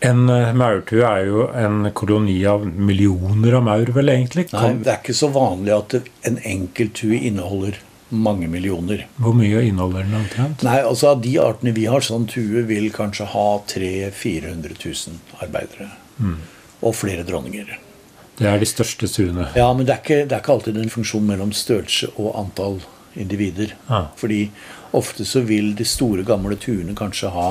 En eh, maurtue er jo en koloni av millioner av maur, vel egentlig? Nei, Det er ikke så vanlig at en enkelt tue inneholder mange millioner. hvor mye inneholder den omtrent? Nei, altså Av de artene vi har, sånn tue vil kanskje ha 300 400 000 arbeidere. Og flere dronninger. Det er de største tuene. Ja, men det er, ikke, det er ikke alltid en funksjon mellom størrelse og antall individer. Ah. Fordi ofte så vil de store, gamle tuene kanskje ha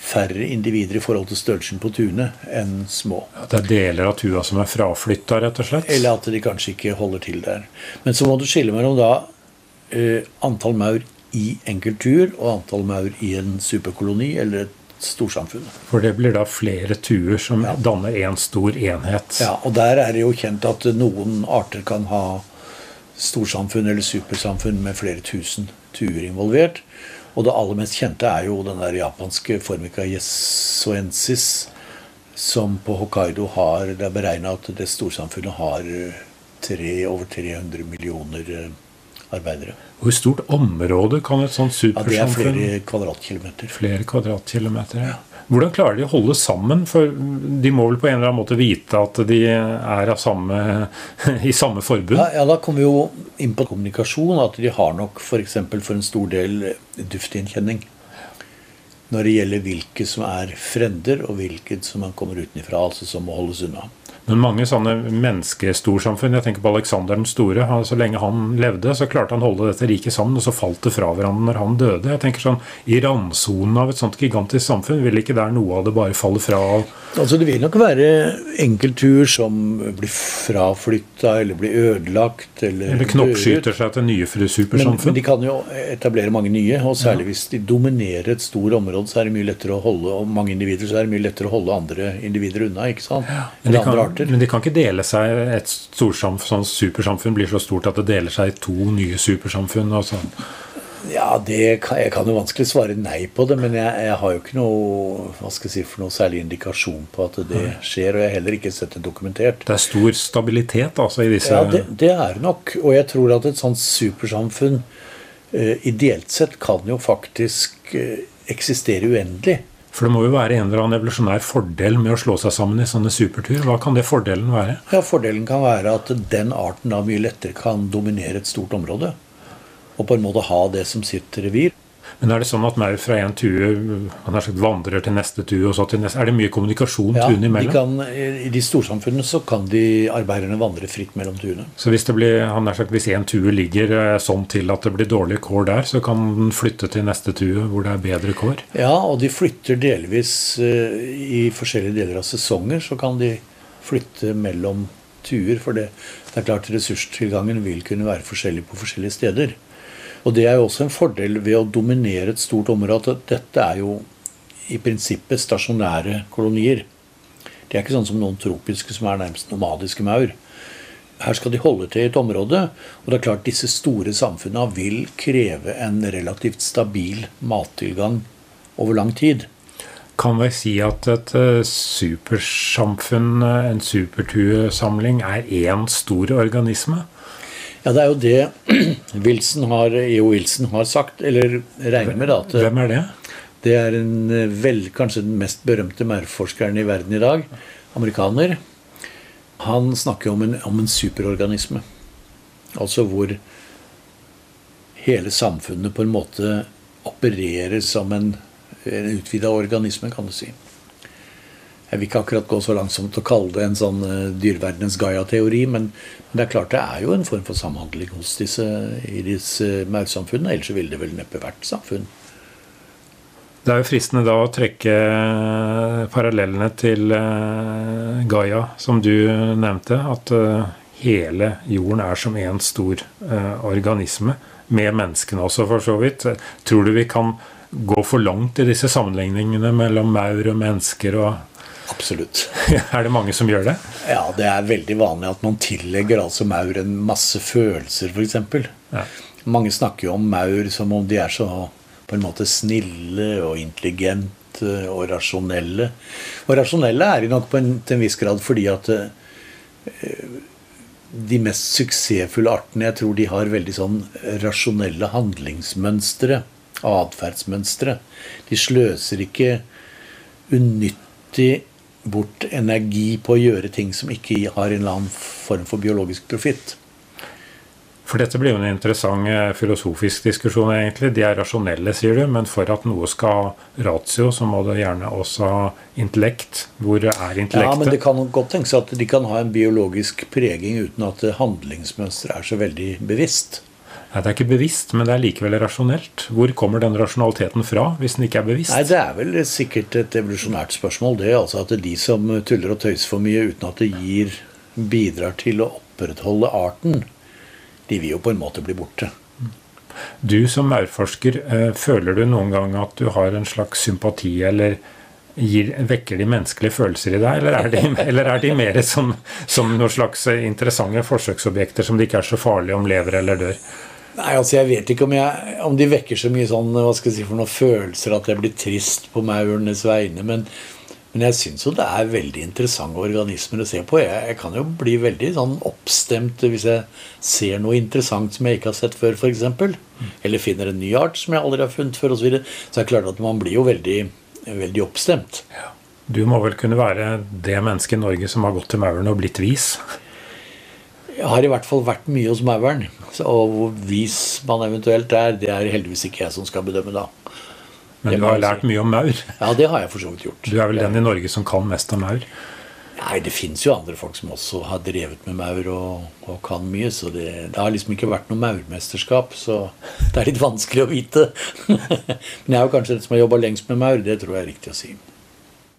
færre individer i forhold til størrelsen på tuene enn små. At Det er deler av tua som er fraflytta, rett og slett. Eller at de kanskje ikke holder til der. Men så må du skille mellom da eh, antall maur i enkelttur og antall maur i en superkoloni eller et storsamfunn. For det blir da flere tuer som Ja. danner én stor enhet. Ja, og der er det jo kjent at noen arter kan ha storsamfunn eller supersamfunn med flere tusen tuer involvert. Og det aller mest kjente er jo den der japanske formica yesuensis, som på Hokkaido har Det er beregna at det storsamfunnet har eh, tre, over 300 millioner eh, arbeidere. Hvor stort område kan et sånt Ja, Det er flere kvadratkilometer. Flere kvadratkilometer. Hvordan klarer de å holde sammen? For de må vel på en eller annen måte vite at de er samme, i samme forbund? Ja, ja, Da kommer vi jo inn på kommunikasjon. At de har nok f.eks. For, for en stor del duftgjenkjenning. Når det gjelder hvilke som er frender, og hvilke som man kommer utenfra, altså som må holdes unna. Men mange sånne menneskestorsamfunn Jeg tenker på Aleksander den store. Så lenge han levde, så klarte han å holde dette riket sammen, og så falt det fra hverandre når han døde. Jeg tenker sånn, I randsonen av et sånt gigantisk samfunn, vil ikke der noe av det bare falle fra? Altså Det vil nok være enkelttur som blir fraflytta eller blir ødelagt. Eller, Eller knoppskyter seg til nye Men, men de kan jo etablere mange nye, og særlig hvis de dominerer et stort område, så er det mye lettere å holde og mange individer, så er det mye lettere å holde andre individer unna. ikke sant? De, Eller andre kan, arter. Men de kan ikke dele seg Et storsamfunn, sånn supersamfunn blir så stort at det deler seg i to nye supersamfunn. Og sånn. Ja, det kan, Jeg kan jo vanskelig svare nei på det, men jeg, jeg har jo ikke noe hva skal jeg si, for noe særlig indikasjon på at det skjer. Og jeg har heller ikke sett det dokumentert. Det er stor stabilitet altså i disse Ja, det, det er nok. Og jeg tror at et sånt supersamfunn uh, ideelt sett kan jo faktisk uh, eksistere uendelig. For det må jo være en eller annen evolusjonær fordel med å slå seg sammen i sånne supertur. Hva kan det fordelen være? Ja, Fordelen kan være at den arten da mye lettere kan dominere et stort område. Og på en måte ha det som sitt revir. Men er det sånn at maur fra en tue han har sagt, vandrer til neste tue, og så til neste Er det mye kommunikasjon Ja, tuene de imellom? kan, I de storsamfunnene så kan de arbeiderne vandre fritt mellom tuene. Så hvis det blir, han har sagt, hvis en tue ligger eh, sånn til at det blir dårlige kår der, så kan den flytte til neste tue hvor det er bedre kår? Ja, og de flytter delvis eh, i forskjellige deler av sesonger. Så kan de flytte mellom tuer. For det, det er klart ressurstilgangen vil kunne være forskjellig på forskjellige steder. Og det er jo også en fordel ved å dominere et stort område at dette er jo i prinsippet stasjonære kolonier. De er ikke sånn som noen tropiske som er nærmest nomadiske maur. Her skal de holde til i et område, og det er klart disse store samfunna vil kreve en relativt stabil mattilgang over lang tid. Kan vi si at et eh, supersamfunn, eh, en supertuesamling, er én stor organisme? Ja, det er jo det Wilson har, E.O. Wilson har sagt, eller regner med da, at Hvem er det? det er en eh, vel, kanskje den mest berømte maurforskeren i verden i dag, amerikaner. Han snakker om en, om en superorganisme. Altså hvor hele samfunnet på en måte opererer som en, en utvida organisme, kan du si. Jeg vil ikke akkurat gå så langsomt å kalle det en sånn uh, dyreverdenens Gaia-teori, men, det er klart det er jo en form for samhandling hos disse, i disse maursamfunnene. Ellers ville det vel neppe vært samfunn. Det er jo fristende da å trekke parallellene til eh, Gaia, som du nevnte. At eh, hele jorden er som en stor eh, organisme, med menneskene også, for så vidt. Tror du vi kan gå for langt i disse sammenligningene mellom maur og mennesker? og Absolutt. Er det mange som gjør det? Ja, det er veldig vanlig at man tillegger altså maur en masse følelser, f.eks. Ja. Mange snakker jo om maur som om de er så på en måte snille og intelligente og rasjonelle. Og rasjonelle er de nok på en, til en viss grad fordi at eh, de mest suksessfulle artene jeg tror de har veldig sånn rasjonelle handlingsmønstre, atferdsmønstre. De sløser ikke alltid bort energi på å gjøre ting som ikke har en eller annen form for biologisk profitt. For dette blir jo en interessant eh, filosofisk diskusjon, egentlig. De er rasjonelle, sier du, men for at noe skal ha ratio, så må det gjerne også ha intellekt. Hvor er intellektet? Ja, men det kan godt tenkes at de kan ha en biologisk preging uten at handlingsmønsteret er så veldig bevisst. Nei, Det er ikke bevisst, men det er likevel rasjonelt. Hvor kommer den rasjonaliteten fra, hvis den ikke er bevisst? Nei, Det er vel sikkert et evolusjonært spørsmål, det. altså At er de som tuller og tøyser for mye uten at det gir, bidrar til å opprettholde arten, de vil jo på en måte bli borte. Du som maurforsker, eh, føler du noen gang at du har en slags sympati, eller gir, vekker de menneskelige følelser i deg, eller er de, eller er de mer som, som noen slags interessante forsøksobjekter som det ikke er så farlig om lever eller dør? Nei, altså Jeg vet ikke om, jeg, om de vekker så mye sånn, hva skal jeg si, for noen følelser at jeg blir trist på maurenes vegne. Men, men jeg syns jo det er veldig interessante organismer å se på. Jeg, jeg kan jo bli veldig sånn oppstemt hvis jeg ser noe interessant som jeg ikke har sett før, f.eks. Eller finner en ny art som jeg aldri har funnet før, osv. Så, videre. så det klart at man blir jo veldig, veldig oppstemt. Du må vel kunne være det mennesket i Norge som har gått til mauren og blitt vis? Jeg har i hvert fall vært mye hos mauren. Og hvor vis man eventuelt er, det er heldigvis ikke jeg som skal bedømme da. Men Det du har lært si. mye om maur. Ja, det har jeg for så vidt gjort. Du er vel den i Norge som kan mest om maur? Nei, det fins jo andre folk som også har drevet med maur og, og kan mye, så det, det har liksom ikke vært noe maurmesterskap, så det er litt vanskelig å vite. Men jeg er jo kanskje den som har jobba lengst med maur, det tror jeg er riktig å si.